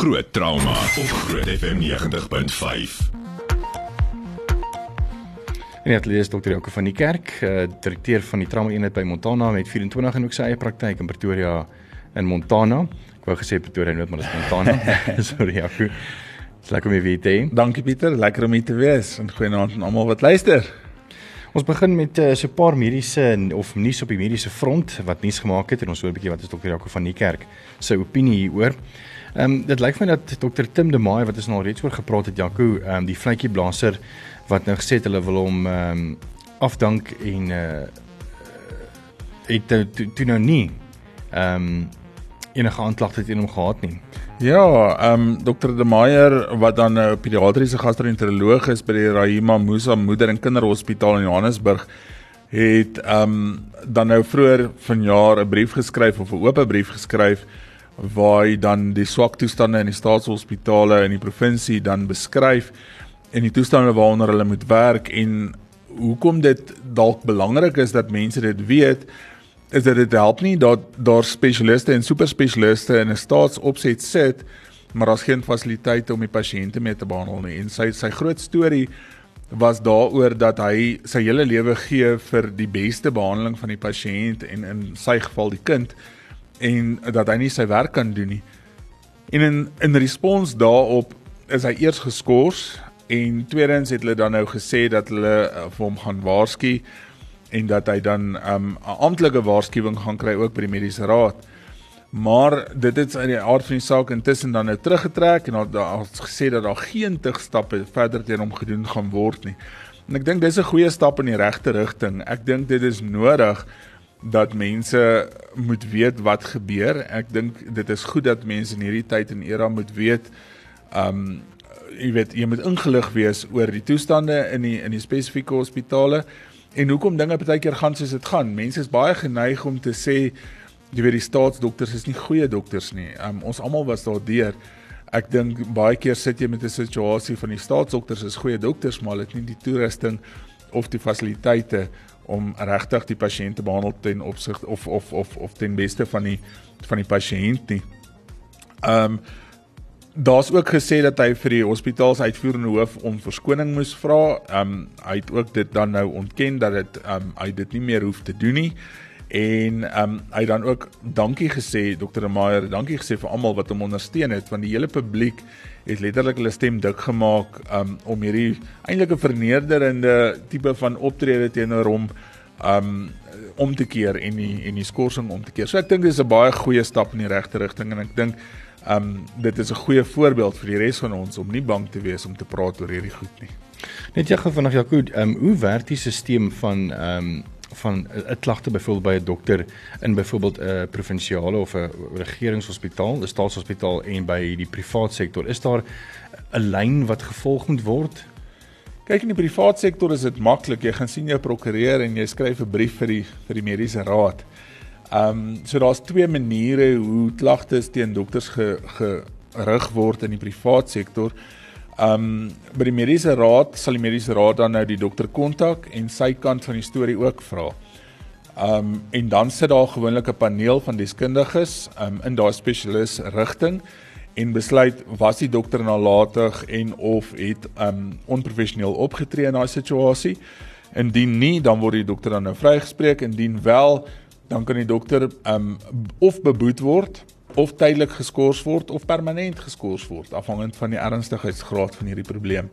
Groot trauma op Groot FM 90.5. En dit lees dokter Jaco van die kerk, uh, direkteur van die trauma eenheid by Montana met 24 en ook sy eie praktyk in Pretoria in Montana. Ek wou gesê Pretoria Noord, maar dit is Montana. Sorry Jaco. Dis lekker om jou weer te hê. Dankie Pieter, lekker om hier te wees. En goeienaand aan almal wat luister. Ons begin met uh, so 'n paar mediese of nuus op die mediese front wat nuus gemaak het en ons hoor 'n bietjie wat is dokter Jaco van die kerk sy opinie hieroor. Ehm um, dit lyk vir my dat dokter Tim de Maai wat ons nou reeds oor gepraat het Jaco, ehm um, die vletjieblaser wat nou gesê het hulle wil hom ehm um, afdank en uh het toe nou nie ehm um, enige aanklagte teen hom gehad nie. Ja, ehm um, dokter De Meyer wat dan 'n uh, pediatriese gastroenteroloog is by die Rahima Musa Moeder en Kinderhospitaal in Johannesburg het ehm um, dan nou vroeër vanjaar 'n brief geskryf of 'n oop brief geskryf waar hy dan die swak toestande in die staatshospitale in die provinsie dan beskryf en die toestande waaronder hulle moet werk en hoekom dit dalk belangrik is dat mense dit weet is dat dit help nie dat daar spesialiste en superspesialiste in 'n staatsopset sit, maar daar's geen fasiliteite om die pasiënte mee te behandel nie. En sy sy groot storie was daaroor dat hy sy hele lewe gee vir die beste behandeling van die pasiënt en in sy geval die kind en dat hy nie sy werk kan doen nie. En in in respons daarop is hy eers geskort en tweedens het hulle dan nou gesê dat hulle uh, vir hom gaan waarsku en dat hy dan 'n um, amptelike waarskuwing gaan kry ook by die mediese raad. Maar dit het in die aard van die saak intussen dan nou teruggetrek en daar het gesê dat daar geen tigstappe verder teen hom gedoen gaan word nie. En ek dink dis 'n goeie stap in die regte rigting. Ek dink dit is nodig dat mense moet weet wat gebeur. Ek dink dit is goed dat mense in hierdie tyd en era moet weet um jy weet jy moet ingelig wees oor die toestande in die in die spesifieke hospitale en hoekom dinge partykeer gaan soos dit gaan. Mense is baie geneig om te sê jy weet die staatsdokters is nie goeie dokters nie. Um, ons almal was daar deur. Ek dink baie keer sit jy met 'n situasie van die staatsdokters is goeie dokters, maar hulle het nie die toerusting of die fasiliteite om regtig die pasiënt te behandel ten opsig of of of of ten beste van die van die pasiënt nie. Ehm um, Daar's ook gesê dat hy vir die hospitaal se uitvoerende hoof om verskoning moes vra. Ehm um, hy het ook dit dan nou ontken dat dit ehm um, hy dit nie meer hoef te doen nie. En ehm um, hy dan ook dankie gesê Dr. Meyer, dankie gesê vir almal wat hom ondersteun het want die hele publiek het letterlik hulle stem dik gemaak um, om hierdie eintlik 'n vernederende tipe van optrede teenoor hom um om te keer en die en die skorsing om te keer. So ek dink dis 'n baie goeie stap in die regte rigting en ek dink Um dit is 'n goeie voorbeeld vir die res van ons om nie bang te wees om te praat oor hierdie goed nie. Net jy gou vanaand Jaco, um hoe werk die stelsel van um van 'n klagte byvoorbeeld by 'n dokter in byvoorbeeld 'n provinsiale of 'n regeringshospitaal, 'n staatshospitaal en by die privaat sektor? Is daar 'n lyn wat gevolg moet word? Kyk in die privaat sektor is dit maklik. Jy gaan sien jou prokureur en jy skryf 'n brief vir die vir die mediese raad. Ehm um, so daar's twee maniere hoe klagtes teen dokters ge, gerig word in die privaat sektor. Ehm um, by die mediese raad sal die mediese raad dan nou die dokter kontak en sy kant van die storie ook vra. Ehm um, en dan sit daar gewoonlik 'n paneel van deskundiges um, in daai spesialis rigting en besluit was die dokter nalatig en of het um onprofessioneel opgetree in daai situasie. Indien nie, dan word die dokter dan nou vrygespreek indien wel dan kan die dokter um of beboet word of tydelik geskort word of permanent geskort word afhangend van die ernstigheidsgraad van hierdie probleem.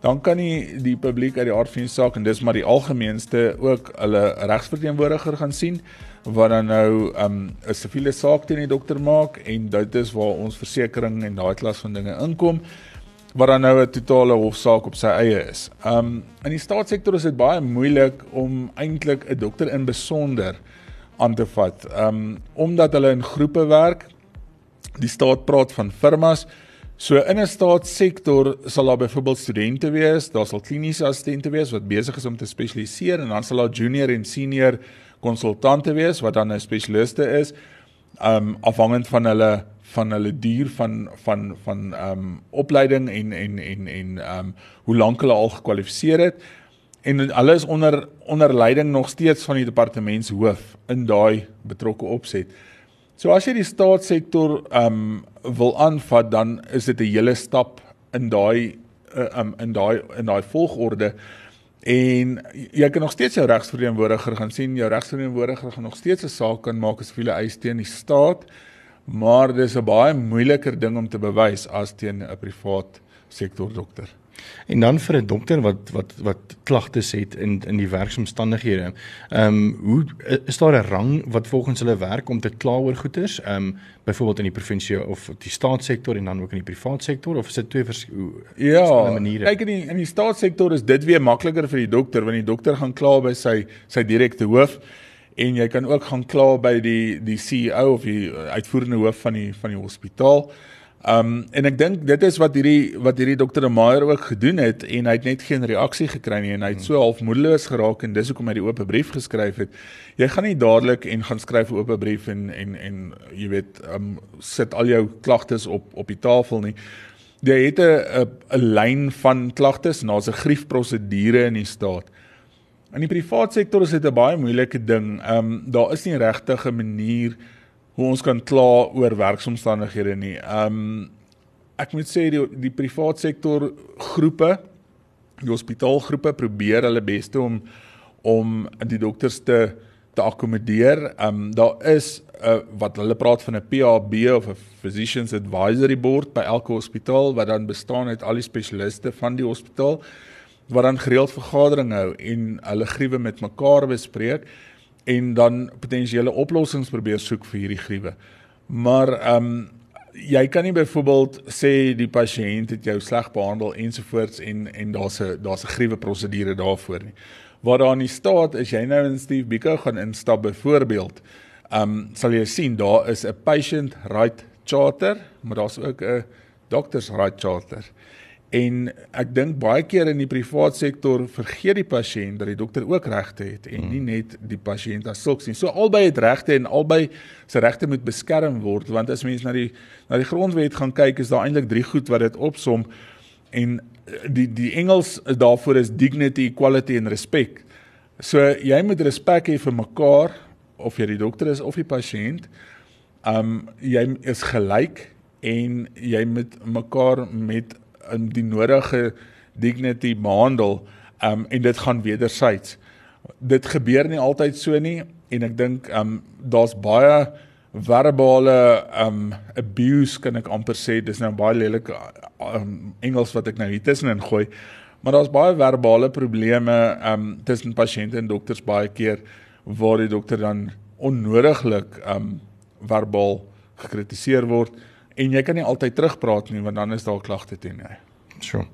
Dan kan die die publiek uit die aard van die saak en dis maar die algemeenste ook hulle regsverteenwoordiger gaan sien wat dan nou um 'n siviele saak teen die dokter maak en dit is waar ons versekerings en daai klas van dinge inkom wat dan nou 'n totale hofsaak op sy eie is. Um in die staatssektor is dit baie moeilik om eintlik 'n dokter in besonder aan te vat. Um omdat hulle in groepe werk. Die staat praat van firmas. So in 'n staatssektor sal daar byvoorbeeld studente wees, daar sal kliniese assistente wees wat besig is om te spesialiseer en dan sal daar junior en senior konsultante wees wat dan 'n spesialiste is. Um afhangend van hulle van hulle duur van van van um opleiding en en en en um hoe lank hulle al gekwalifiseer het en hulle is onder onder leiding nog steeds van die departementshoof in daai betrokke opset. So as jy die staatssektor um wil aanvat, dan is dit 'n hele stap in daai uh, um in daai in daai volgorde en jy kan nog steeds jou regsverteenwoordiger gaan sien. Jou regsverteenwoordiger gaan nog steeds 'n saak kan maak as hulle eis teen die staat, maar dis 'n baie moeiliker ding om te bewys as teen 'n privaat sektor dokter. En dan vir 'n dokter wat wat wat klagtes het in in die werksomstandighede. Ehm um, hoe is daar 'n rang wat volgens hulle werk om te kla oor goederes? Ehm um, byvoorbeeld in die provinsie of die staatssektor en dan ook in die privaat sektor of is dit twee verskillende ja, maniere? Kyk in die in die staatssektor is dit weer makliker vir die dokter want die dokter gaan kla by sy sy direkte hoof en jy kan ook gaan kla by die die CEO of die uitvoerende hoof van die van die hospitaal. Um en ek dink dit is wat hierdie wat hierdie dokter De Meyer ook gedoen het en hy het net geen reaksie gekry nie en hy het so half moedeloos geraak en dis hoekom hy die oop brief geskryf het. Jy gaan nie dadelik en gaan skryf 'n oop brief en en en jy weet um sit al jou klagtes op op die tafel nie. Jy het 'n 'n lyn van klagtes en daar's 'n griefprosedure in die staat. In die privaat sektor is dit 'n baie moeilike ding. Um daar is nie regtig 'n manier hoe ons kan kla oor werksomstandighede nie. Ehm um, ek moet sê die die privaat sektor groepe, die hospitaalgroepe probeer hulle beste om om die dokters te te akkommodeer. Ehm um, daar is uh, wat hulle praat van 'n PAB of 'n Physicians Advisory Board by elke hospitaal wat dan bestaan uit al die spesialiste van die hospitaal wat dan gereeld vergaderinge hou en hulle gruwe met mekaar bespreek en dan potensiële oplossings probeer soek vir hierdie gruwe. Maar ehm um, jy kan nie byvoorbeeld sê die pasiënt het jou sleg behandel ensovoorts en en daar's 'n daar's 'n gruwe prosedure daarvoor nie. Waar daar in die staat is jy nou in Steve Biko gaan instap byvoorbeeld, ehm um, sal jy sien daar is 'n patient right charter, maar daar's ook 'n doctors right charter. En ek dink baie keer in die privaat sektor vergeet die pasiënt dat die dokter ook regte het en nie hmm. net die pasiënt as sulks nie. So albei het regte en albei se regte moet beskerm word want as mens na die na die grondwet gaan kyk is daar eintlik drie goed wat dit opsom en die die Engels daarvoor is dignity, equality en respek. So jy moet respek hê vir mekaar of jy die dokter is of die pasiënt. Um jy is gelyk en jy moet mekaar met in die nodige dignity behandel um en dit gaan wederzijds. Dit gebeur nie altyd so nie en ek dink um daar's baie verbale um abuse kan ek amper sê dis nou baie lelike um Engels wat ek nou hier tussenin gooi. Maar daar's baie verbale probleme um tussen pasiënte en dokters baie keer waar die dokter dan onnodiglik um verbaal gekritiseer word en jy kan nie altyd terugpraat nie want dan is daar klagte teen jou. So.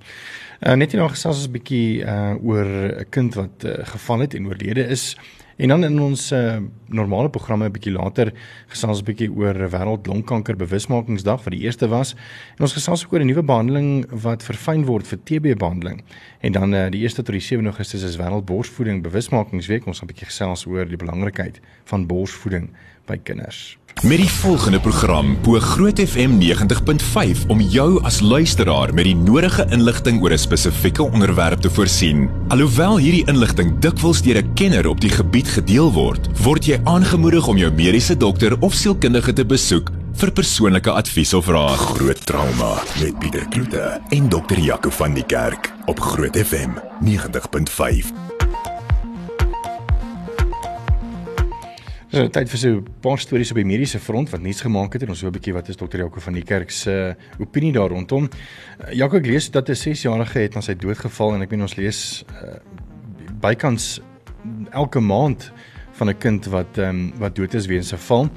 Uh, net hier nog gesels ons 'n bietjie uh oor 'n kind wat uh, geval het en oorlede is. En dan in ons uh, normale programme 'n bietjie later gesels ons 'n bietjie oor wêreld longkanker bewusmakingsdag wat die eerste was. En ons gesels ook oor 'n nuwe behandeling wat verfyn word vir TB behandeling. En dan uh, die 1ste tot die 7 Augustus is wêreld borsvoeding bewusmakingsweek. Ons gaan 'n bietjie gesels oor die belangrikheid van borsvoeding by kinders. Met die volgende program bo Groot FM 90.5 om jou as luisteraar met die nodige inligting oor 'n spesifieke onderwerp te voorsien. Alhoewel hierdie inligting dikwels deur 'n kenner op die gebied gedeel word, word jy aangemoedig om jou mediese dokter of sielkundige te besoek vir persoonlike advies of raad. Groot trauma met Pieter Kloete en dokter Jaco van die Kerk op Groot FM 90.5. Dis nou tyd vir so 'n paar stories op die mediese front wat nuus gemaak het en ons hoor 'n bietjie wat is dokter Jaco van die kerk se uh, opinie daar rondom. Uh, Jaco ek lees dat 'n 6-jarige het aan sy dood geval en ek meen ons lees uh, bykans elke maand van 'n kind wat ehm um, wat dood is weens 'n val.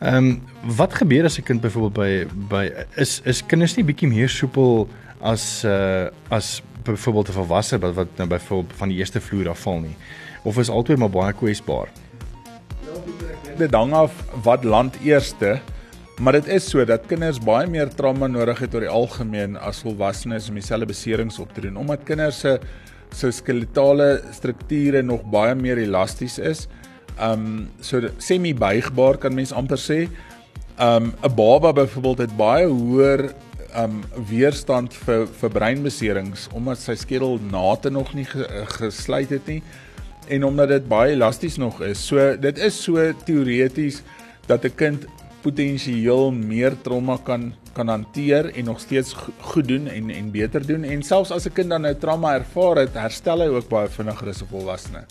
Ehm um, wat gebeur as 'n kind byvoorbeeld by by is is kinders nie bietjie meer soepel as uh as byvoorbeeld 'n volwasse wat wat nou byvoorbeeld van die eerste vloer af val nie of is altyd maar baie kwesbaar? Dit hang af wat land eerste, maar dit is so dat kinders baie meer trauma nodig het oor die algemeen as volwassenes om dieselfde beserings op te doen omdat kinders se se skeletale strukture nog baie meer elasties is. Um so semi buigbaar kan mens amper sê. Um 'n baba byvoorbeeld het baie hoër um weerstand vir vir breinbeserings omdat sy skedel nate nog nie gesluit het nie en omdat dit baie elasties nog is. So dit is so teoreties dat 'n kind potensieel meer trauma kan kan hanteer en nog steeds goed doen en en beter doen en selfs as 'n kind dan nou trauma ervaar het, herstel hy ook baie vinniger as 'n volwassene.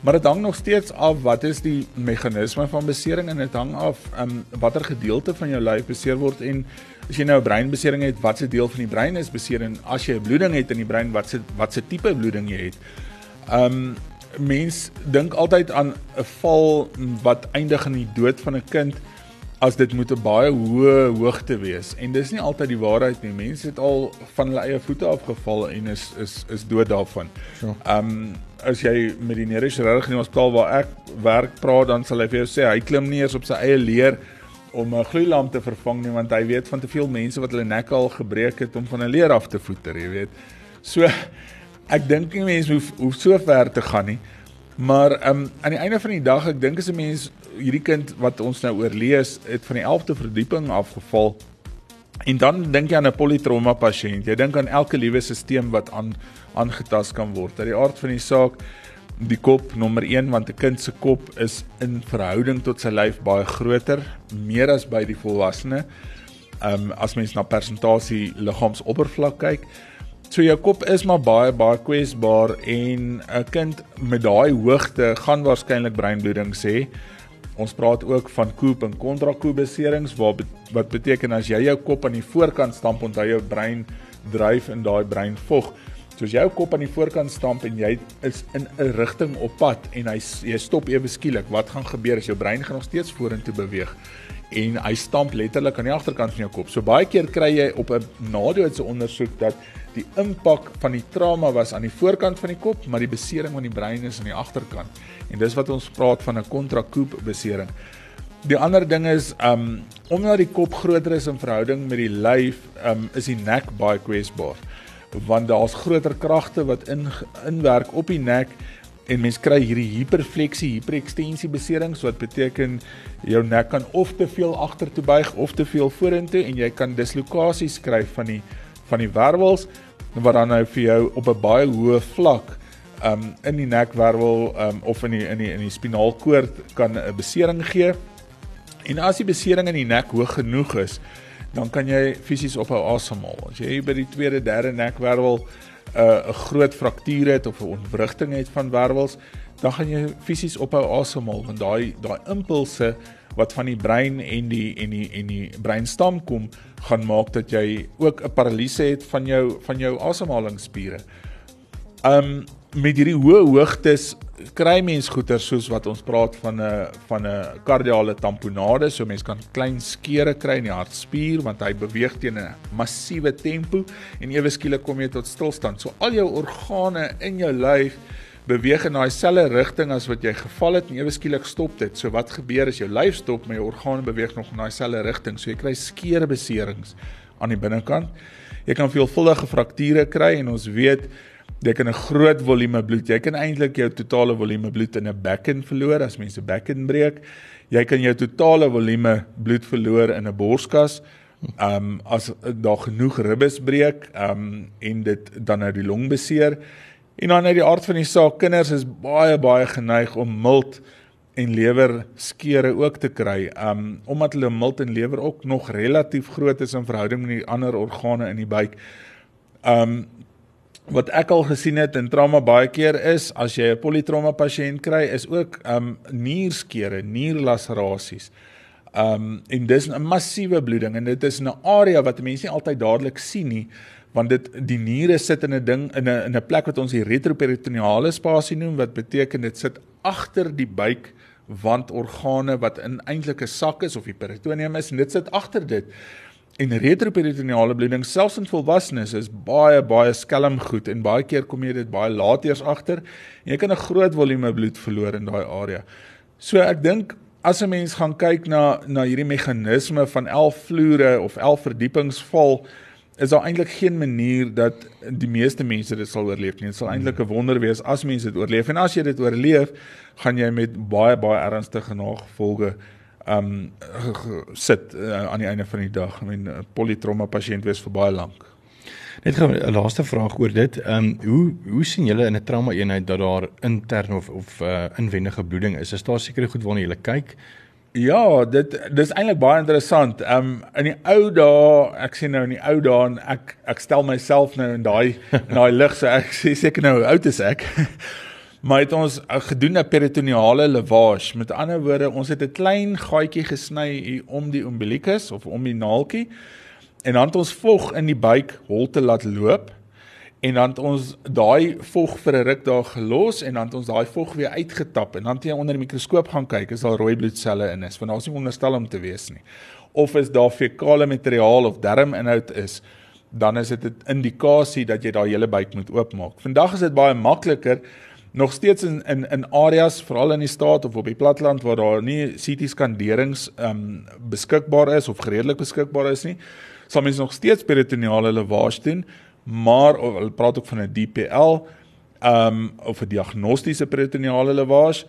Maar dit hang nog steeds af wat is die meganisme van besering en dit hang af um watter gedeelte van jou lyf beseer word en as jy nou 'n breinbesering het, watse deel van die brein is beseer en as jy 'n bloeding het in die brein, watse watse tipe bloeding jy het. Um mens dink altyd aan 'n val wat eindig in die dood van 'n kind as dit moet 'n baie hoë hoogte wees en dis nie altyd die waarheid nie. Mense het al van hulle eie voete afgeval en is is is dood daarvan. Ehm so. um, as jy met die neurochirurg in die hospitaal waar ek werk praat dan sal hy vir jou sê hy klim nie eens op sy eie leer om 'n gloeilamp te vervang nie want hy weet van te veel mense wat hulle nek al gebreek het om van 'n leer af te voeter, jy weet. So ek dink nie mense hoef hoef so ver te gaan nie. Maar um, aan die einde van die dag, ek dink as 'n mens hierdie kind wat ons nou oorlees, het van die 11de verdieping afgeval. En dan dink jy aan 'n polytrauma pasiënt. Jy dink aan elke liewe stelsel wat aan aangetast kan word. Dat die aard van die saak die kop nommer 1 want 'n kind se kop is in verhouding tot sy lyf baie groter, meer as by die volwassene. Ehm um, as mens na persentasie liggaamsoppervlak kyk, So jou kop is maar baie baie kwesbaar en 'n kind met daai hoogte gaan waarskynlik breinbloedings hê. Ons praat ook van koop en kontrakoop beserings waar wat beteken as jy jou kop aan die voorkant stamp onthou jou brein dryf in daai breinvog. So as jou kop aan die voorkant stamp en jy is in 'n rigting op pad en hy jy stop ewe skielik, wat gaan gebeur as jou brein gaan nog steeds vorentoe beweeg? En hy stamp letterlik aan die agterkant van jou kop. So baie keer kry jy op 'n nadoetse ondersoek dat die impak van die trauma was aan die voorkant van die kop, maar die besering van die brein is aan die agterkant. En dis wat ons praat van 'n kontrakoop besering. Die ander ding is um omdat die kop groter is in verhouding met die lyf, um is die nek baie kwesbaar want daar's groter kragte wat in inwerk op die nek en mens kry hierdie hiperfleksie, hiperekstensie beserings wat beteken jou nek kan of te veel agtertoe buig of te veel vorentoe en jy kan dislokasies kry van die van die wervels wat dan nou vir jou op 'n baie hoë vlak um in die nekwervel um of in die in die in die spinaalkoord kan 'n besering gee. En as die besering in die nek hoog genoeg is, dan kan jy fisies ophou asemhaal. As jy by die tweede, derde nekwervel 'n uh, groot fraktuur het of 'n ontwrigting het van wervels, dan gaan jy fisies ophou asemhaal want daai daai impulse wat van die brein en die en die en die breinstam kom, gaan maak dat jy ook 'n paralise het van jou van jou asemhalingsspiere. Um met hierdie hoë hoogtes kry mens goeie soos wat ons praat van 'n van 'n kardiale tamponade, so mens kan klein skeure kry in die hartspier want hy beweeg teen 'n massiewe tempo en ewe skielik kom jy tot stilstand. So al jou organe in jou lyf beweeg in daai selfde rigting as wat jy geval het en ewe skielik stop dit. So wat gebeur as jou lyf stop, maar jou organe beweeg nog in daai selfde rigting. So jy kry skeure beserings aan die binnekant. Jy kan veelvuldige frakture kry en ons weet jy kan 'n groot volume bloed. Jy kan eintlik jou totale volume bloed in 'n bekken verloor as mense bekken breek. Jy kan jou totale volume bloed verloor in 'n borskas. Um as daar genoeg ribbes breek, um en dit dan nou die long beseer. En dan uit die aard van die saak, kinders is baie baie geneig om milt en lewer skeure ook te kry. Um omdat hulle milt en lewer ook nog relatief groot is in verhouding met die ander organe in die buik. Um wat ek al gesien het in trauma baie keer is as jy 'n polytrauma pasiënt kry is ook um nierskeure, nierlaserasies. Um en dis 'n massiewe bloeding en dit is 'n area wat mense nie altyd dadelik sien nie want dit die niere sit in 'n ding in 'n in 'n plek wat ons die retroperitoneale spasie noem wat beteken dit sit agter die buik want organe wat in eintlik 'n sak is of die peritoneum is en dit sit agter dit. En retroperitoneale bloeding selfs in volwassenes is baie baie skelm goed en baie keer kom jy dit baie laat eers agter jy kan 'n groot volume bloed verloor in daai area. So ek dink as 'n mens gaan kyk na na hierdie meganisme van 11 vloere of 11 verdiepingsval is daar eintlik geen manier dat die meeste mense dit sal oorleef nie. Dit sal eintlik 'n wonder wees as mense dit oorleef en as jy dit oorleef, gaan jy met baie baie ernstige nagevolge um sit uh, aan die einde van die dag. I mean 'n polytrauma pasiënt wees vir baie lank. Net 'n laaste vraag oor dit. Um hoe hoe sien julle in 'n trauma eenheid dat daar intern of of uh, inwendige bloeding is? Is daar sekere goed waarna julle kyk? Ja, dit dis eintlik baie interessant. Um, in die ou dae, ek sê nou in die ou dae en ek ek stel myself nou in daai in daai lig so ek sê seker nou hoe oud is ek. maar het ons uh, gedoen 'n peritoneale lavage. Met ander woorde, ons het 'n klein gaatjie gesny om die umbilicus of om die naaltjie en dan het ons vog in die buik holte laat loop en dan het ons daai vog vir 'n ruk daar gelos en dan het ons daai vog weer uitgetap en dan het jy onder die mikroskoop gaan kyk is daar rooi bloedselle in is want daar's nie onderstel om te wees nie of is daar fekale materiaal of darminhoud is dan is dit 'n indikasie dat jy daai hele buik moet oopmaak. Vandag is dit baie makliker nog steeds in in in areas veral in die staat of op die platteland waar daar nie CT skanderings ehm um, beskikbaar is of redelik beskikbaar is nie, sal mens nog steeds peritoneale lavage doen, maar hulle praat ook van 'n DPL ehm um, of 'n diagnostiese peritoneale lavage.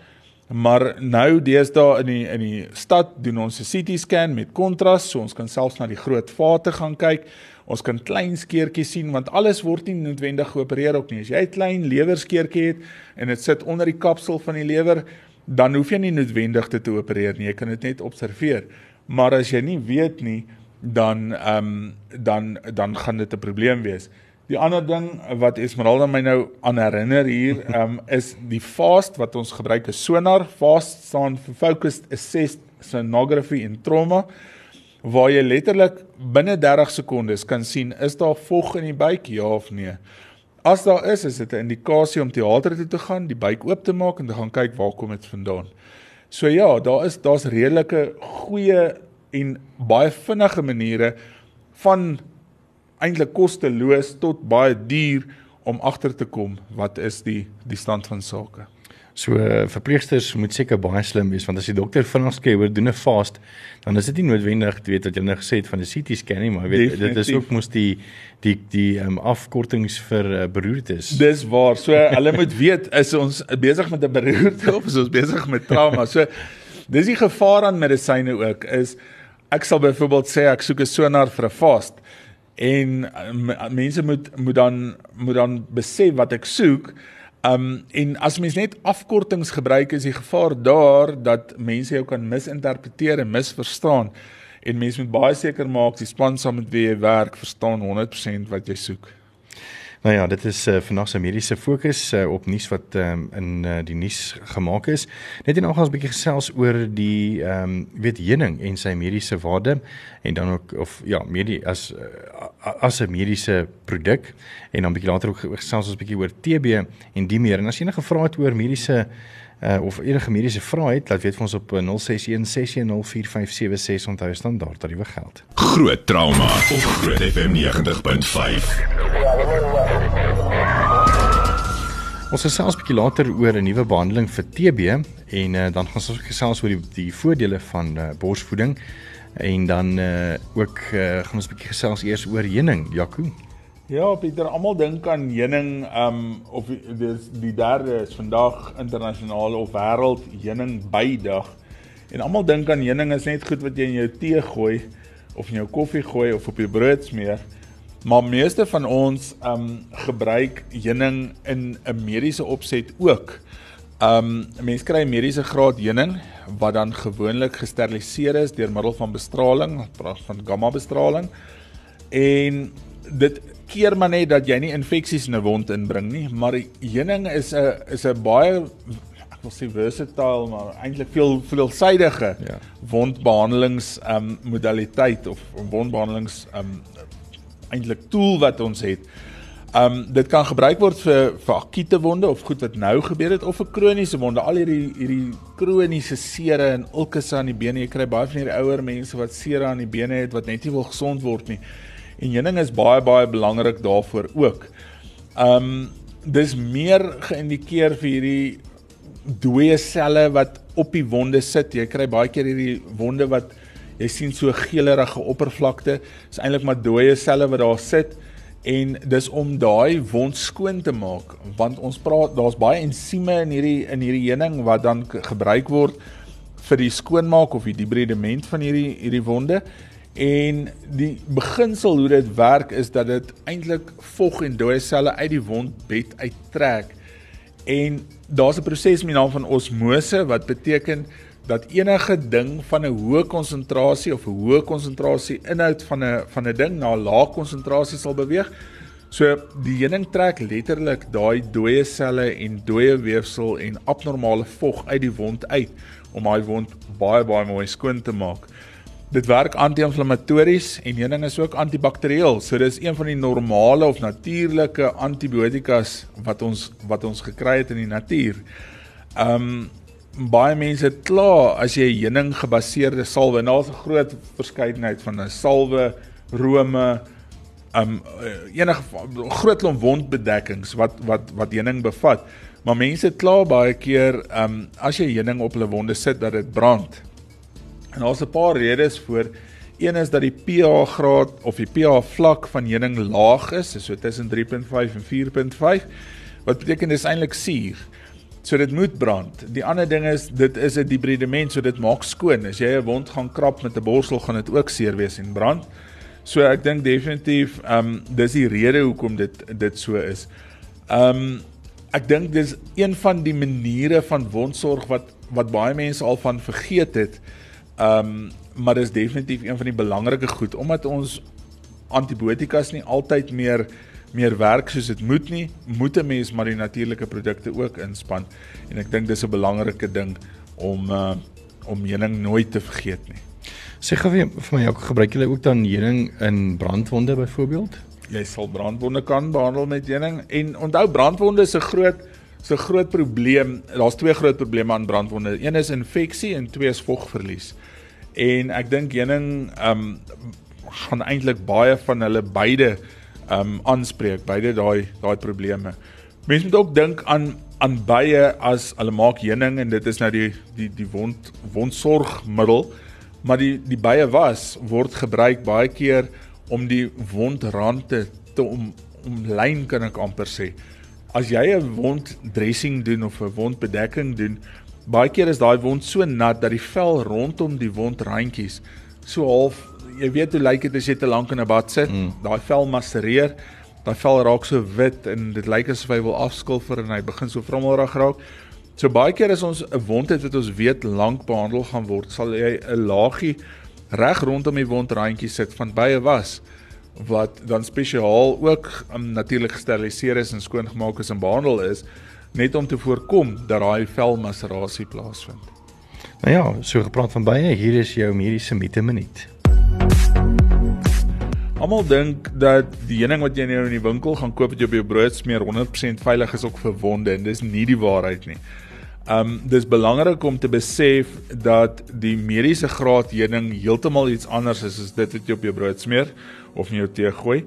Maar nou deesdae in die in die stad doen ons 'n CT scan met kontras, so ons kan selfs na die groot vate gaan kyk. Ons kan klein skeertjies sien want alles word nie noodwendig geopereer ook nie. As jy 'n klein lewerskeertjie het en dit sit onder die kapsel van die lewer, dan hoef jy nie noodwendig dit te opereer nie. Jy kan dit net observeer. Maar as jy nie weet nie, dan ehm um, dan dan gaan dit 'n probleem wees. Die ander ding wat Esmeralda my nou aan herinner hier, ehm um, is die FAST wat ons gebruik is sonar. FAST staan vir Focused Assessed Sonography in Trauma waar jy letterlik binne 30 sekondes kan sien is daar vog in die buik ja of nee. As daar is, is dit 'n indikasie om teater toe te gaan, die buik oop te maak en te gaan kyk waar kom dit vandaan. So ja, daar is daar's redelike goeie en baie vinnige maniere van eintlik kosteloos tot baie duur om agter te kom wat is die die stand van sake. So uh, verpleegsters moet seker baie slim wees want as die dokter vinnig sê oor doen 'n fast, dan is dit nie noodwendig weet wat jy nou gesê het van 'n CT scan nie, maar weet Definitief. dit is ook mos die die die um, afkortings vir uh, beroertes. Dis waar. So hulle moet weet is ons besig met 'n beroerte of is ons besig met trauma. So dis die gevaar aan medisyne ook is ek sal byvoorbeeld sê ek soek 'n sonar vir 'n fast en uh, mense moet moet dan moet dan besef wat ek soek Um en as mens net afkortings gebruik is die gevaar daar dat mense jou kan misinterpreteer en misverstaan en mense moet baie seker maak die span saam met wie jy werk verstaan 100% wat jy soek. Nou ja, dit is uh, vandag se mediese fokus uh, op nuus wat um, in uh, die nuus gemaak is. Net en nogals 'n bietjie gesels oor die ehm um, weet heuning en sy mediese waarde en dan ook of ja, medie as uh, as 'n mediese produk en dan bietjie later ook gesels ons 'n bietjie oor TB en die meer. En as enige vrae het oor mediese uh, of enige mediese vrae het, laat weet vir ons op 0616104576 onthou standaard tariewe geld. Groot trauma op Groot FM 90.5. Ons gesels 'n bietjie later oor 'n nuwe behandeling vir TB en uh, dan gaan ons gesels oor die, die voordele van uh, borsvoeding en dan uh, ook uh, gaan ons 'n bietjie gesels eers oor heuning, Jaco. Ja, Pieter, almal dink aan heuning um of dis die derde is vandag internasionale of wêreld heuning bydag. En almal dink aan heuning is net goed wat jy in jou tee gooi of in jou koffie gooi of op jou brood smeer. Maar meeste van ons um gebruik heuning in 'n mediese opset ook. Um mense kry mediese graad heuning wat dan gewoonlik gesteriliseer is deur middel van bestraling, praat van gamma bestraling. En dit keer maar net dat jy nie infeksies in 'n wond inbring nie, maar heuning is 'n is 'n baie ek wil sê versatile maar eintlik veel veelsidige ja. wondbehandelings um modaliteit of wondbehandelings um eintlik tool wat ons het. Um dit kan gebruik word vir vir akute wonde of goed wat nou gebeur het of vir kroniese wonde. Al hierdie hierdie kroniese seere en ulkusse aan die bene. Jy kry baie van hierdie ouer mense wat seere aan die bene het wat net nie wil gesond word nie. En heuning is baie baie belangrik daarvoor ook. Um dis meer geïndikeer vir hierdie dooie selle wat op die wonde sit. Jy kry baie keer hierdie wonde wat Jy sien so geelerige oppervlakte. Dis eintlik maar dooie selle wat daar sit en dis om daai wond skoon te maak want ons praat daar's baie ensieme in hierdie in hierdie heuning wat dan gebruik word vir die skoonmaak of die debridement van hierdie hierdie wonde en die beginsel hoe dit werk is dat dit eintlik vog en dooie selle uit die wondbed uittrek en daar's 'n proses met naam van osmose wat beteken dat enige ding van 'n hoë konsentrasie of 'n hoë konsentrasie inhoud van 'n van 'n ding na 'n lae konsentrasie sal beweeg. So die heuning trek letterlik daai dooie selle en dooie weefsel en abnormale vog uit die wond uit om daai wond baie baie mooi skoon te maak. Dit werk anti-inflammatories en heuning is ook antibakterieel. So dis een van die normale of natuurlike antibiotikas wat ons wat ons gekry het in die natuur. Um baie mense kla as jy heuning gebaseerde salwe, en daar's 'n groot verskeidenheid van 'n salwe, rome, um enige groot klomp wondbedekkings wat wat wat heuning bevat. Maar mense kla baie keer um as jy heuning op hulle wonde sit dat dit brand. En daar's 'n paar redes voor. Een is dat die pH graad of die pH vlak van heuning laag is, so tussen 3.5 en 4.5. Wat beteken dis eintlik suur. So dit moet brand. Die ander ding is dit is 'n debridement, so dit maak skoon. As jy 'n wond gaan krap met 'n borsel, gaan dit ook seer wees en brand. So ek dink definitief ehm um, dis die rede hoekom dit dit so is. Ehm um, ek dink dis een van die maniere van wondsorg wat wat baie mense al van vergeet het. Ehm um, maar dis definitief een van die belangrike goed omdat ons antibiotikas nie altyd meer meer werk soos dit moet nie, moet 'n mens maar die natuurlike produkte ook inspann en ek dink dis 'n belangrike ding om uh, om heuning nooit te vergeet nie. Sê gou vir my, jou gebruik jy ook dan heuning in brandwonde byvoorbeeld? Jy sal brandwonde kan behandel met heuning en onthou brandwonde is 'n groot so 'n groot probleem. Daar's twee groot probleme aan brandwonde. Een is infeksie en twee is vogverlies. En ek dink heuning ehm um, gaan eintlik baie van hulle beide um aanspreek beide daai daai probleme. Mense moet ook dink aan aan bye as hulle maak heuning en dit is nou die die die wond wondsorgmiddel, maar die die bye was word gebruik baie keer om die wondrandte te om omlyn kan ek amper sê. As jy 'n wonddressing doen of 'n wondbedekking doen, baie keer is daai wond so nat dat die vel rondom die wondrandjies so half jy weet hoe lyk dit as jy te lank in 'n bad sit? Mm. Daai vel masereer. Daai vel raak so wit en dit lyk asof hy wil afskilfer en hy begin so vrommelrig raak. So baie keer as ons 'n wond het wat ons weet lank behandel gaan word, sal jy 'n laagie reg rondom die wondrandjie sit van bye was wat dan spesiaal ook um, natuurlik gesteriliseer is en skoongemaak is en behandel is net om te voorkom dat daai velmaserasie plaasvind. Nou ja, so gepraat van bye, hier is jou mediese minuut. Almal dink dat die heuning wat jy nou in die winkel gaan koop wat jy op jou brood smeer 100% veilig is ook vir wonde en dis nie die waarheid nie. Um dis belangrik om te besef dat die mediese graad heuning heeltemal iets anders is as dit wat jy op jou brood smeer of in jou tee gooi.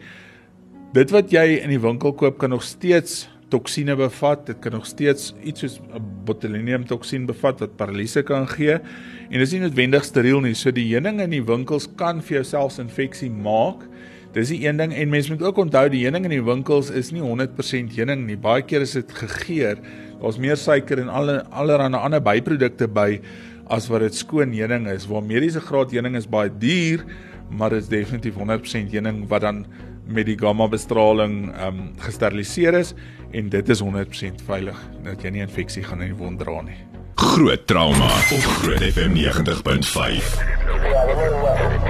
Dit wat jy in die winkel koop kan nog steeds toksine bevat. Dit kan nog steeds iets soos 'n botulinum toksien bevat wat paralise kan gee. En dis nie noodwendig steriel nie. So die heuning in die winkels kan vir jou selfs infeksie maak. Dis die een ding en mense moet ook onthou die heuning in die winkels is nie 100% heuning nie. Baie keer is dit gegeur. Daar's meer suiker en alle allerlei ander byprodukte by as wat dit skoon heuning is. Waar mediese graad heuning is baie duur, maar dit is definitief 100% heuning wat dan met die gamma bestraling ehm um, gesteriliseer is en dit is 100% veilig dat jy nie infeksie gaan in die wond dra nie. Groot trauma op Groot FM 90.5.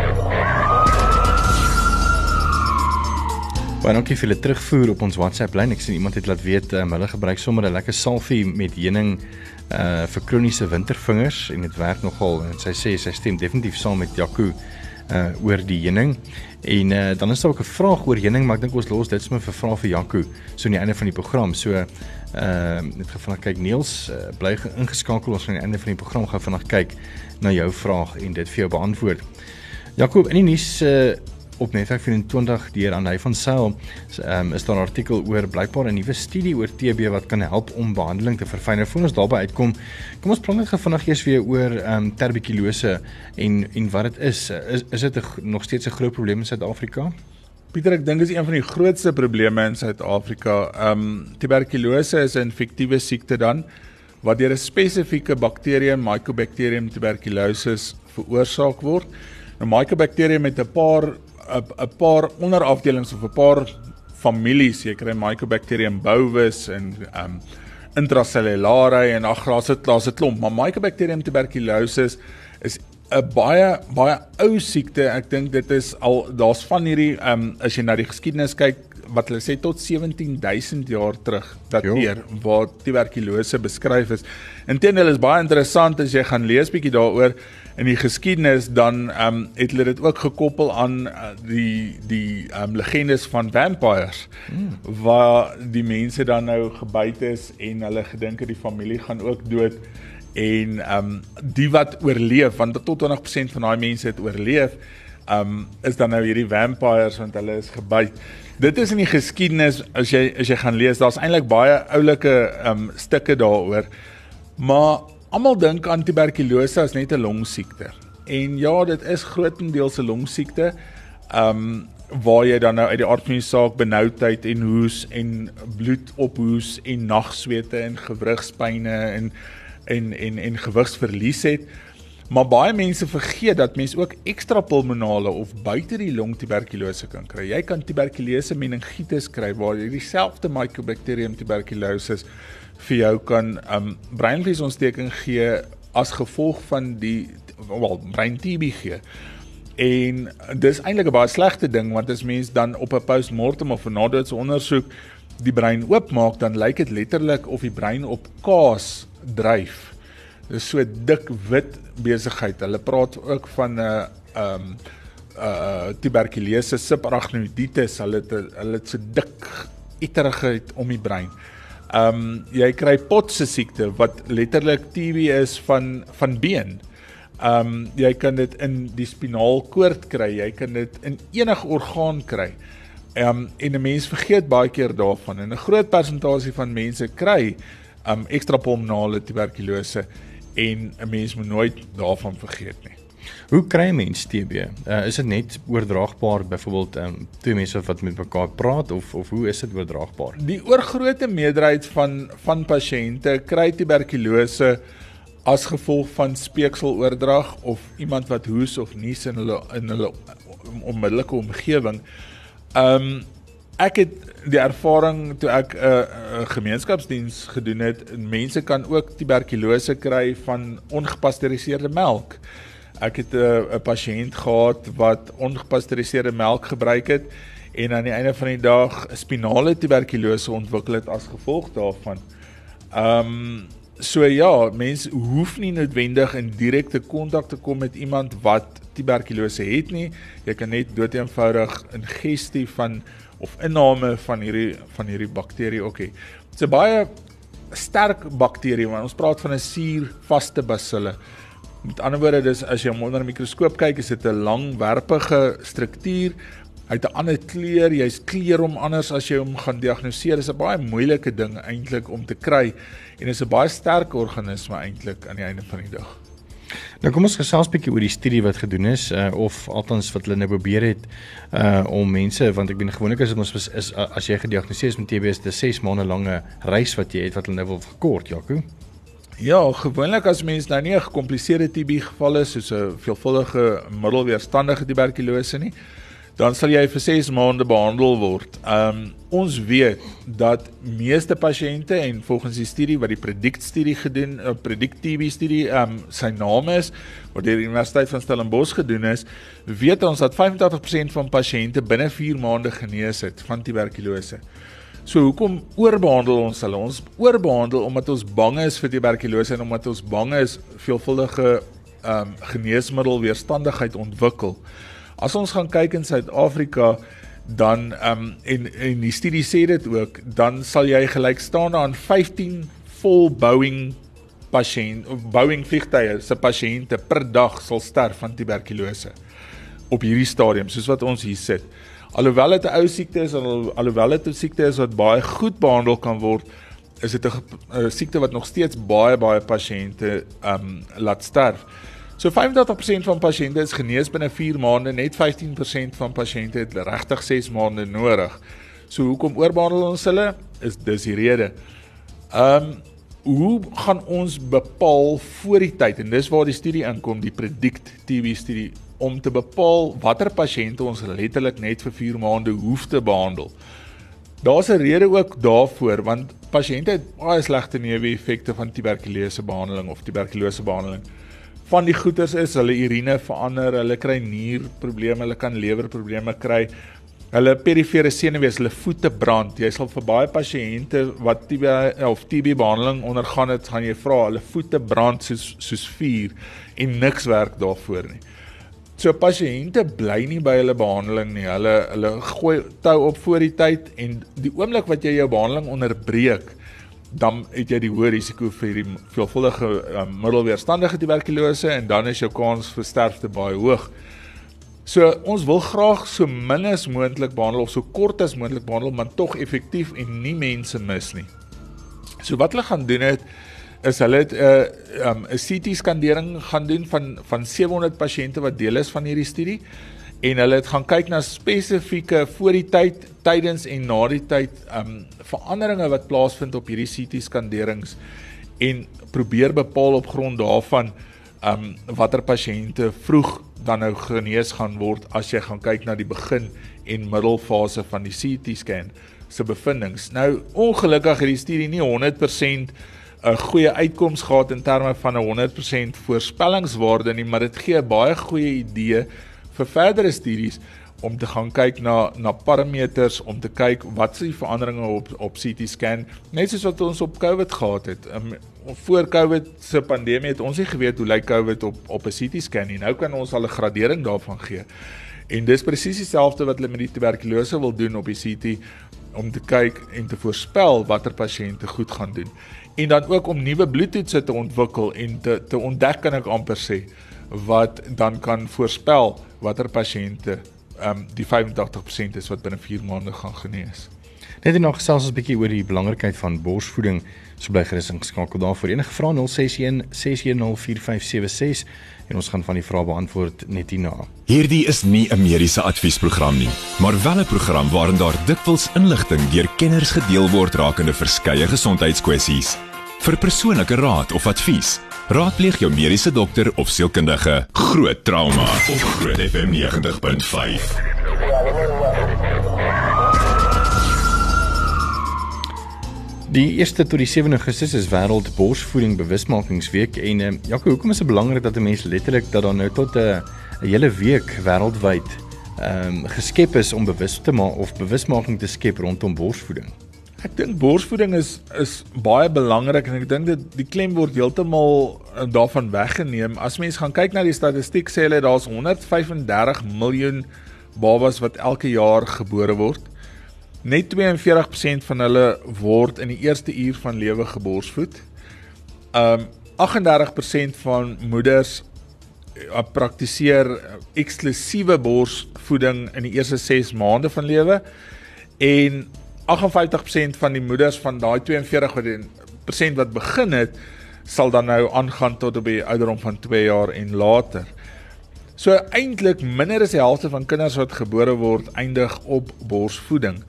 Baie dankie vir die terugvoer op ons WhatsApp lyn. Ek sien iemand het laat weet um, hulle gebruik sommer 'n lekker salfie met heuning uh vir kroniese wintervingers en dit werk nogal en sy sê sy stem definitief saam met Jaco uh oor die heuning. En uh dan is daar ook 'n vraag oor heuning, maar ek dink ons los dit sommer vir vrae vir Jaco so aan die einde van die program. So uh net vanaand kyk Niels, uh, bly ingeskakel ons aan die einde van die program gaan vanaand kyk na jou vraag en dit vir jou beantwoord. Jaco, in die nuus uh op Netwerk 24 deur aan hy van Sail um, is daar 'n artikel oor blykbaar 'n nuwe studie oor TB wat kan help om behandeling te verfyn. Voor ons daarby uitkom, kom ons praat net vinnig eers weer oor ehm um, tuberkulose en en wat dit is. Is is dit nog steeds 'n groot probleem in Suid-Afrika? Pieter, ek dink dit is een van die grootste probleme in Suid-Afrika. Ehm um, tuberkulose is 'n infektiewe siekte dan wat deur 'n spesifieke bakterium, Mycobacterium tuberculosis, veroorsaak word. Nou Mycobacterium het 'n paar 'n paar onderafdelings of 'n paar families, jy kry Mycobacterium bovis en um intracellulare en ag daar's dit daar's 'n klomp, maar Mycobacterium tuberculosis is 'n baie baie ou siekte. Ek dink dit is al daar's van hierdie ehm um, as jy na die geskiedenis kyk wat hulle sê tot 17000 jaar terug dateer waar tuberkulose beskryf is. Inteendeel is baie interessant as jy gaan lees bietjie daaroor in die geskiedenis dan ehm um, het hulle dit ook gekoppel aan uh, die die ehm um, legendes van vampires hmm. waar die mense dan nou gebyt is en hulle gedink het die familie gaan ook dood en ehm um, die wat oorleef want tot 20% van daai mense het oorleef ehm um, is dan nou hierdie vampires want hulle is gebyt. Dit is in die geskiedenis as jy as jy gaan lees, daar's eintlik baie oulike ehm um, stukke daaroor. Maar almal dink aan tuberkulose as net 'n longsiekte. En ja, dit is grootendeels 'n longsiekte. Ehm um, waar jy dan nou uit die aard van die saak benoudheid en hoes en bloed ophoes en nagswete en gewrigspyne en en en en gewigsverlies het. Maar baie mense vergeet dat mens ook ekstra pulmonale of buite die long tuberkulose kan kry. Jy kan tuberkulose meningitis kry waar jy dieselfde Mycobacterium tuberculosis vir jou kan um breinvliesontsteking gee as gevolg van die wel brein TB gee. En dis eintlik 'n baie slegte ding want as mens dan op 'n postmortem of 'n nadoetse ondersoek die brein oopmaak dan lyk dit letterlik of die brein op kaas dryf. Dis so dik wit besigheid. Hulle praat ook van 'n uh, ehm um, uh tuberkulose subarachnoiditis. Hulle het hulle het so dik iterigheid om die brein. Ehm um, jy kry potse siekte wat letterlik TB is van van been. Ehm um, jy kan dit in die spinaalkoord kry. Jy kan dit in enige orgaan kry. Ehm um, en 'n mens vergeet baie keer daarvan. En 'n groot persentasie van mense kry ehm um, ekstrapulmonale tuberkulose en 'n mens moet nooit daarvan vergeet nie. Hoe kry mens TB? Uh, is dit net oordraagbaar byvoorbeeld um, twee mense wat met mekaar praat of of hoe is dit oordraagbaar? Die oorgrootste meerderheid van van pasiënte kry tuberkulose as gevolg van speekseloordrag of iemand wat hoes of nies in hulle in hulle onmiddellike omgewing. Um, ek het die ervaring toe ek 'n uh, uh, gemeenskapsdiens gedoen het, mense kan ook tuberkulose kry van ongepasteuriseerde melk. Ek het uh, 'n pasiënt gehad wat ongepasteuriseerde melk gebruik het en aan die einde van die dag spinale tuberkulose ontwikkel het as gevolg daarvan. Ehm um, so ja, mense hoef nie noodwendig in direkte kontak te kom met iemand wat tuberkulose het nie. Jy kan net doeteenvoudig ingestie van of inname van hierdie van hierdie bakterie ook hê. Dit's 'n baie sterk bakterie want ons praat van 'n suurvaste basille. Met ander woorde dis as jy hom onder 'n mikroskoop kyk, is dit 'n langwerpige struktuur. Hy het 'n ander kleur, jy's kleur hom anders as jy hom gaan diagnoseer. Dis 'n baie moeilike ding eintlik om te kry en is 'n baie sterk organisme eintlik aan die einde van die dag. Nou kom ons gesels bietjie oor die studie wat gedoen is uh, of althans wat hulle nou probeer het uh om mense want ek bedoel gewoonlik is dit ons is, is as jy gediagnoseer is met TB is dit 'n 6 maande lange reis wat jy het wat hulle nou wil verkort, Jaco. Ja, gewoonlik as mens nou nie 'n gekompliseerde TB geval is soos 'n veelvuldige middelweerstandige tuberkulose nie, dan sal jy vir 6 maande behandel word. Um ons weet dat meeste pasiënte en volgens die studie wat die predict studie gedoen, 'n uh, predict TB studie, um sy naam is wat deur die Universiteit van Stellenbosch gedoen is, weet ons dat 85% van pasiënte binne 4 maande genees het van tuberkulose. So hoekom oorbehandel ons hulle? Ons oorbehandel omdat ons bang is vir tuberkulose en omdat ons bang is veelvuldige um geneesmiddel weerstandigheid ontwikkel. As ons gaan kyk in Suid-Afrika dan ehm um, en en die studie sê dit ook, dan sal jy gelyk staan aan 15 vol Boeing pasiënt of Boeing vliegtye se pasiënte per dag sal sterf van tuberkulose op hierdie stadium soos wat ons hier sit. Alhoewel dit 'n ou siekte is, al, alhoewel dit 'n siekte is wat baie goed behandel kan word, is dit 'n siekte wat nog steeds baie baie pasiënte ehm um, laat sterf. So 85% van pasiënte is genees binne 4 maande, net 15% van pasiënte het regtig 6 maande nodig. So hoekom oorbehandel ons hulle? Is dis die rede. Ehm um, hoe gaan ons bepaal voor die tyd en dis waar die studie inkom, die predict TB studie om te bepaal watter pasiënte ons letterlik net vir 4 maande hoef te behandel. Daar's 'n rede ook daarvoor want pasiënte het baie slegte neeweffekte van tuberkulose behandeling of tuberkulose behandeling. Van die goeters is hulle urine verander, hulle kry nierprobleme, hulle kan lewerprobleme kry. Hulle perifere senuwees, hulle voete brand. Jy sal vir baie pasiënte wat TB of TB behandeling ondergaan het, gaan jy vra, hulle voete brand soos soos vuur en niks werk daarvoor nie. So pasiënte bly nie by hulle behandeling nie. Hulle hulle gooi tou op voor die tyd en die oomblik wat jy jou behandeling onderbreek, dan het jy die hoë risiko vir die veelvuldige um, middelweerstandige tuberkulose en dan is jou kans vir sterfte baie hoog. So ons wil graag so min as moontlik behandel of so kort as moontlik behandel, maar tog effektief en nie mense mis nie. So wat hulle gaan doen het is hulle 'n uh, um, 'n CT skandering gaan doen van van 700 pasiënte wat deel is van hierdie studie en hulle het gaan kyk na spesifieke voor die tyd, tydens en na die tyd um veranderinge wat plaasvind op hierdie CT skanderings en probeer bepaal op grond daarvan um watter pasiënte vroeg dan nou genees gaan word as jy gaan kyk na die begin en middelfase van die CT scan se bevindinge. Nou ongelukkig het die studie nie 100% 'n goeie uitkoms gehad in terme van 'n 100% voorspellingswaarde nie, maar dit gee 'n baie goeie idee vir verdere studies om te gaan kyk na na parameters om te kyk wat se veranderinge op op CT scan net soos wat ons op COVID gehad het. Um, voor COVID se pandemie het ons nie geweet hoe lyk COVID op op 'n CT scan nie. Nou kan ons al 'n gradering daarvan gee. En dis presies dieselfde wat hulle met die tuberkulose wil doen op die CT om te kyk en te voorspel watter pasiënte goed gaan doen. En dan ook om nuwe bloedtoetse te ontwikkel en te te ontdek kan ek amper sê wat dan kan voorspel watter pasiënte ehm um, die 85% is wat binne 4 maande gaan genees. Net en nog gesels ons 'n bietjie oor die belangrikheid van borsvoeding. So bly gerus ingeskakel daarvoor. Enige vrae 061 6104576 en ons gaan van die vrae beantwoord net hierna. Hierdie is nie 'n mediese adviesprogram nie, maar wel 'n program waarin daar dikwels inligting deur kenners gedeel word rakende verskeie gesondheidskwessies. Vir persoonlike raad of advies, raadpleeg jou mediese dokter of sielkundige. Groot trauma op Groot FM 90.5. Die 1ste tot die 7de Augustus is wêreld borsvoeding bewusmakingsweek en uh, Jaco, hoekom is dit belangrik dat 'n mens letterlik dat daar nou tot 'n uh, hele week wêreldwyd ehm um, geskep is om bewus te maak of bewusmaking te skep rondom borsvoeding? Ek dink borsvoeding is is baie belangrik en ek dink dit die klem word heeltemal uh, daarvan weggeneem. As mens gaan kyk na die statistiek sê hulle daar's 135 miljoen babas wat elke jaar gebore word. Net 42% van hulle word in die eerste uur van lewe geborsvoed. Um 38% van moeders uh, praktiseer eksklusiewe borsvoeding in die eerste 6 maande van lewe en 58% van die moeders van daai 42% wat begin het sal dan nou aangaan tot op die ouderdom van 2 jaar en later. So eintlik minder as die helfte van kinders wat gebore word eindig op borsvoeding.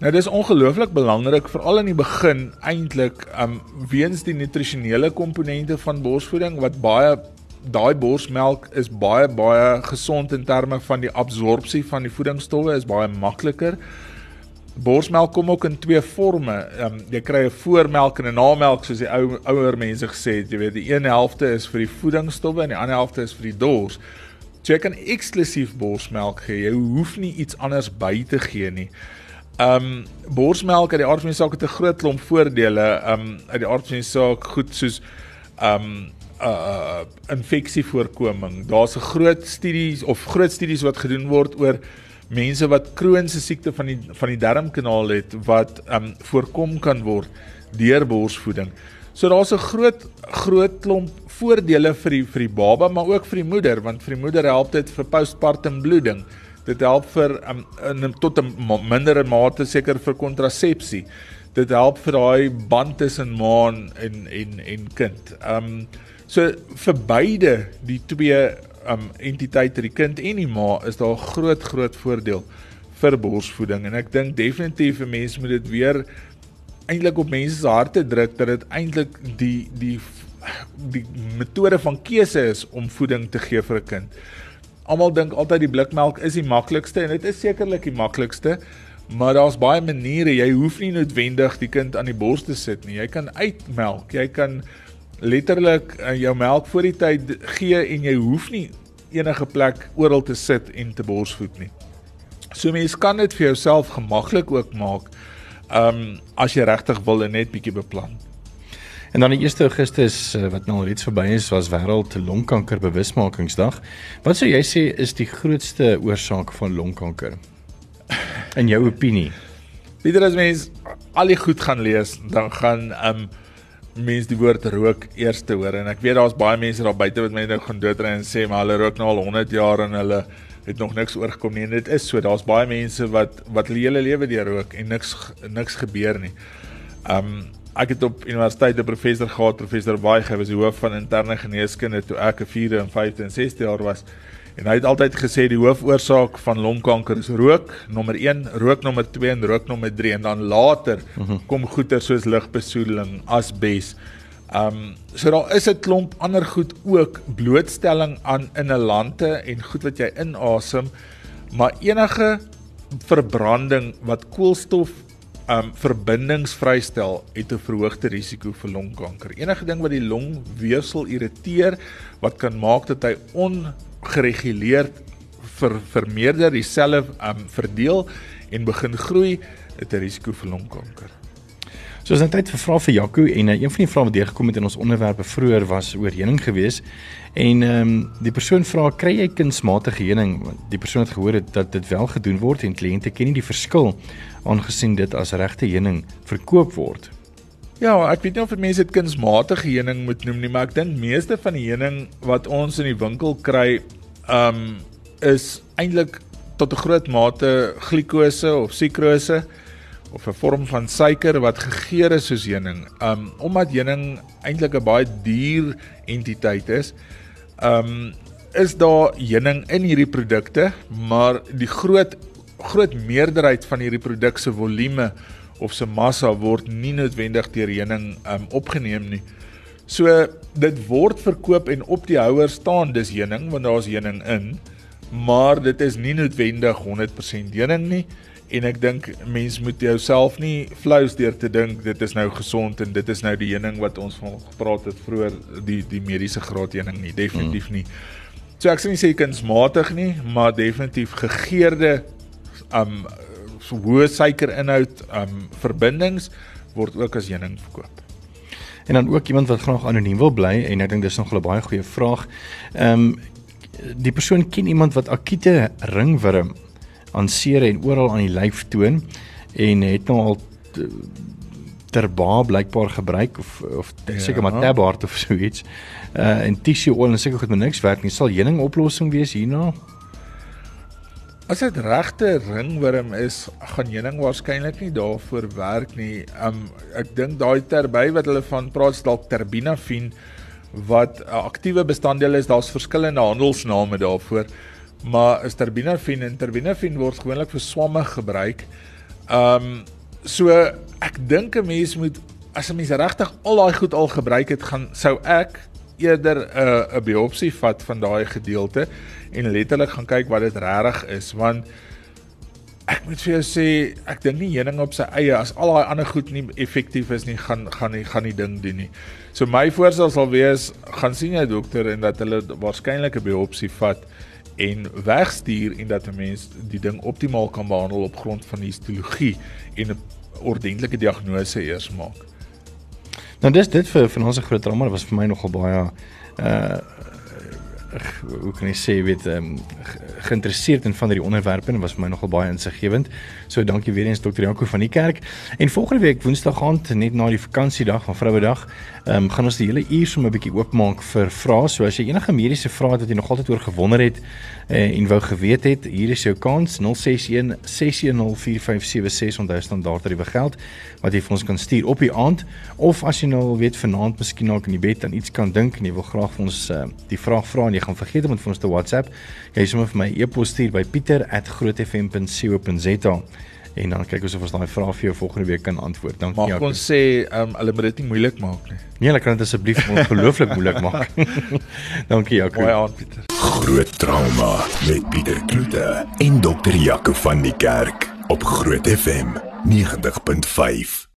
Nou dis ongelooflik belangrik veral in die begin eintlik um weens die nutrisionele komponente van borsvoeding wat baie daai borsmelk is baie baie gesond in terme van die absorpsie van die voedingsstowwe is baie makliker. Borsmelk kom ook in twee forme. Um jy kry 'n voormelk en 'n namelk soos die ou ouer mense gesê het, jy weet die een helfte is vir die voedingsstowwe en die ander helfte is vir die dors. So jy kan eksklusief borsmelk gee. Jy hoef nie iets anders by te gee nie. Ehm um, borsmelk uit die aard van die saak het 'n groot klomp voordele. Ehm um, uit die aard van die saak goed soos ehm um, uh infeksievoorkoming. Daar's 'n groot studies of groot studies wat gedoen word oor mense wat Crohn se siekte van die van die darmkanaal het wat um, voorkom kan word deur borsvoeding. So daar's 'n groot groot klomp voordele vir die vir die baba, maar ook vir die moeder, want vir die moeder help dit vir postpartum bloeding. Dit help vir um, in tot 'n mindere mate seker vir kontrasepsie. Dit help vir daai band tussen ma en en en kind. Um, so vir beide die twee um entiteite, die kind en die ma, is daar groot groot voordeel vir borsvoeding en ek dink definitief 'n mens moet dit weer eintlik op mense se harte druk dat dit eintlik die die die metode van keuse is om voeding te gee vir 'n kind almal dink altyd die blikmelk is die maklikste en dit is sekerlik die maklikste, Maar daar's baie maniere. Jy hoef nie noodwendig die kind aan die bors te sit nie. Jy kan uitmelk. Jy kan letterlik uh, jou melk voor die tyd gee en jy hoef nie enige plek oral te sit en te borsvoed nie. So mens kan dit vir jouself gemaklik ook maak. Um as jy regtig wil en net bietjie beplan. En dan die 1 Augustus eh, wat nou al reeds verby is, was wêreld longkanker bewusmakingsdag. Wat sou jy sê is die grootste oorsaak van longkanker? In jou opinie? Pieter as mens al die goed gaan lees, dan gaan um mens die woord rook eers te hoor en ek weet daar's baie mense daar buite wat my nou gaan doodry en sê maar hulle rook nou al 100 jaar en hulle het nog niks oorgekom nie en dit is so daar's baie mense wat wat hulle hele lewe deur rook en niks niks gebeur nie. Um ek het op universiteit 'n professor gehad, professor Baai, hy was die hoof van interne geneeskunde toe ek 'n 4de en 5de en 6de jaar was. En hy het altyd gesê die hoofoorsaak van longkanker is rook, nommer 1, rook nommer 2 en rook nommer 3 en dan later mhm. kom goeie soos lugbesoedeling, asbes. Um so daar is 'n klomp ander goed ook, blootstelling aan inhalante en goed wat jy inasem, maar enige verbranding wat koolstof um verbindings vrystel het 'n verhoogde risiko vir longkanker. Enige ding wat die longweefsel irriteer wat kan maak dat hy ongereguleerd ver vermeerder die selle um verdeel en begin groei, het 'n risiko vir longkanker. So is net tyd vir vrae vir Jaco en uh, een van die vrae wat deurgekom het in ons onderwerpe vroeër was oor heuning geweest. En ehm um, die persoon vra kry jy kunsmatige heuning? Die persoon het gehoor het dat dit wel gedoen word en kliënte ken nie die verskil aangesien dit as regte heuning verkoop word. Ja, ek weet nie of mense dit kunsmatige heuning moet noem nie, maar ek dink meeste van die heuning wat ons in die winkel kry, ehm um, is eintlik tot 'n groot mate glikose of sukrose of 'n vorm van suiker wat gegeer is soos heuning. Um omdat heuning eintlik 'n baie duur entiteit is, um is daar heuning in hierdie produkte, maar die groot groot meerderheid van hierdie produk se volume of se massa word nie noodwendig deur heuning um opgeneem nie. So dit word verkoop en op die houer staan dis heuning want daar's heuning in, maar dit is nie noodwendig 100% heuning nie en ek dink mens moet jouself nie flous deur te dink dit is nou gesond en dit is nou die heuning wat ons van gepraat het vroeër die die mediese graad heuning nie definitief mm. nie. So ek sê nie sê kunsmatig nie, maar definitief gegeurde um so hoë suikerinhoud um verbindings word ook as heuning verkoop. En dan ook iemand wat graag anoniem wil bly en ek dink dis nog 'n baie goeie vraag. Um die persoon ken iemand wat akute ringworm aan seere en oral aan die lyf toon en het nou al terba blykbaar gebruik of of seker ja. maar tabart of so iets. Uh en tissue oil en seker goed met niks werk nie. Sal heuning oplossing wees hierna? As dit regte ringworm is, gaan heuning waarskynlik nie daarvoor werk nie. Um ek dink daai terby wat hulle van praat dalk terbinafin wat 'n aktiewe bestanddeel is, daar's verskillende handelsname daarvoor maar is terbinafin en terbinafin word gewoonlik vir swamme gebruik. Um so ek dink 'n mens moet as 'n mens regtig al daai goed al gebruik het, gaan sou ek eerder 'n uh, 'n biopsie vat van daai gedeelte en letterlik gaan kyk wat dit regtig is want ek moet vir jou sê ek dink nie heuning op sy eie as al daai ander goed nie effektief is nie gaan gaan nie gaan die ding doen nie. So my voorstel sal wees gaan sien jy dokter en dat hulle waarskynlik 'n biopsie vat en wegstuur en dat 'n mens die ding optimaal kan behandel op grond van histologie en 'n ordentlike diagnose eers maak. Nou dis dit vir van ons 'n groot drama. Was vir my nogal baie uh hoe kan ek sê weet um, geïnteresseerd in van hierdie onderwerpe en was vir my nogal baie insiggewend. So dankie weer eens dokter Janko van die kerk. En volgende week Woensdag aand net na die vakansiedag van Vrouedag, ehm um, gaan ons die hele uur so 'n bietjie oopmaak vir vrae. So as jy enige mediese vrae het wat jy nog altyd oor gewonder het uh, en wou geweet het, hier is jou kans 061 610 4576 onthou standaard tariewe geld wat jy vir ons kan stuur op die aand of as jy nou weet vanaand miskien dalk in die bed aan iets kan dink en jy wil graag vir ons uh, die vraag vra en jy gaan vergeet om dit vir ons te WhatsApp, jy sommer vir my e-pos stuur by pieter@grootfm.co.za en dan kyk ons of ons daai vraag vir jou volgende week kan antwoord. Dankie. Mag ons sê, um, hulle moet dit nie moeilik maak nie. Nee, hulle kan dit asseblief ongelooflik moeilik maak. Dankie Jaco. Baie aan Pieter. Groot trauma met Pieter Kloete en dokter Jaco van die kerk. op Groot FM 90.5.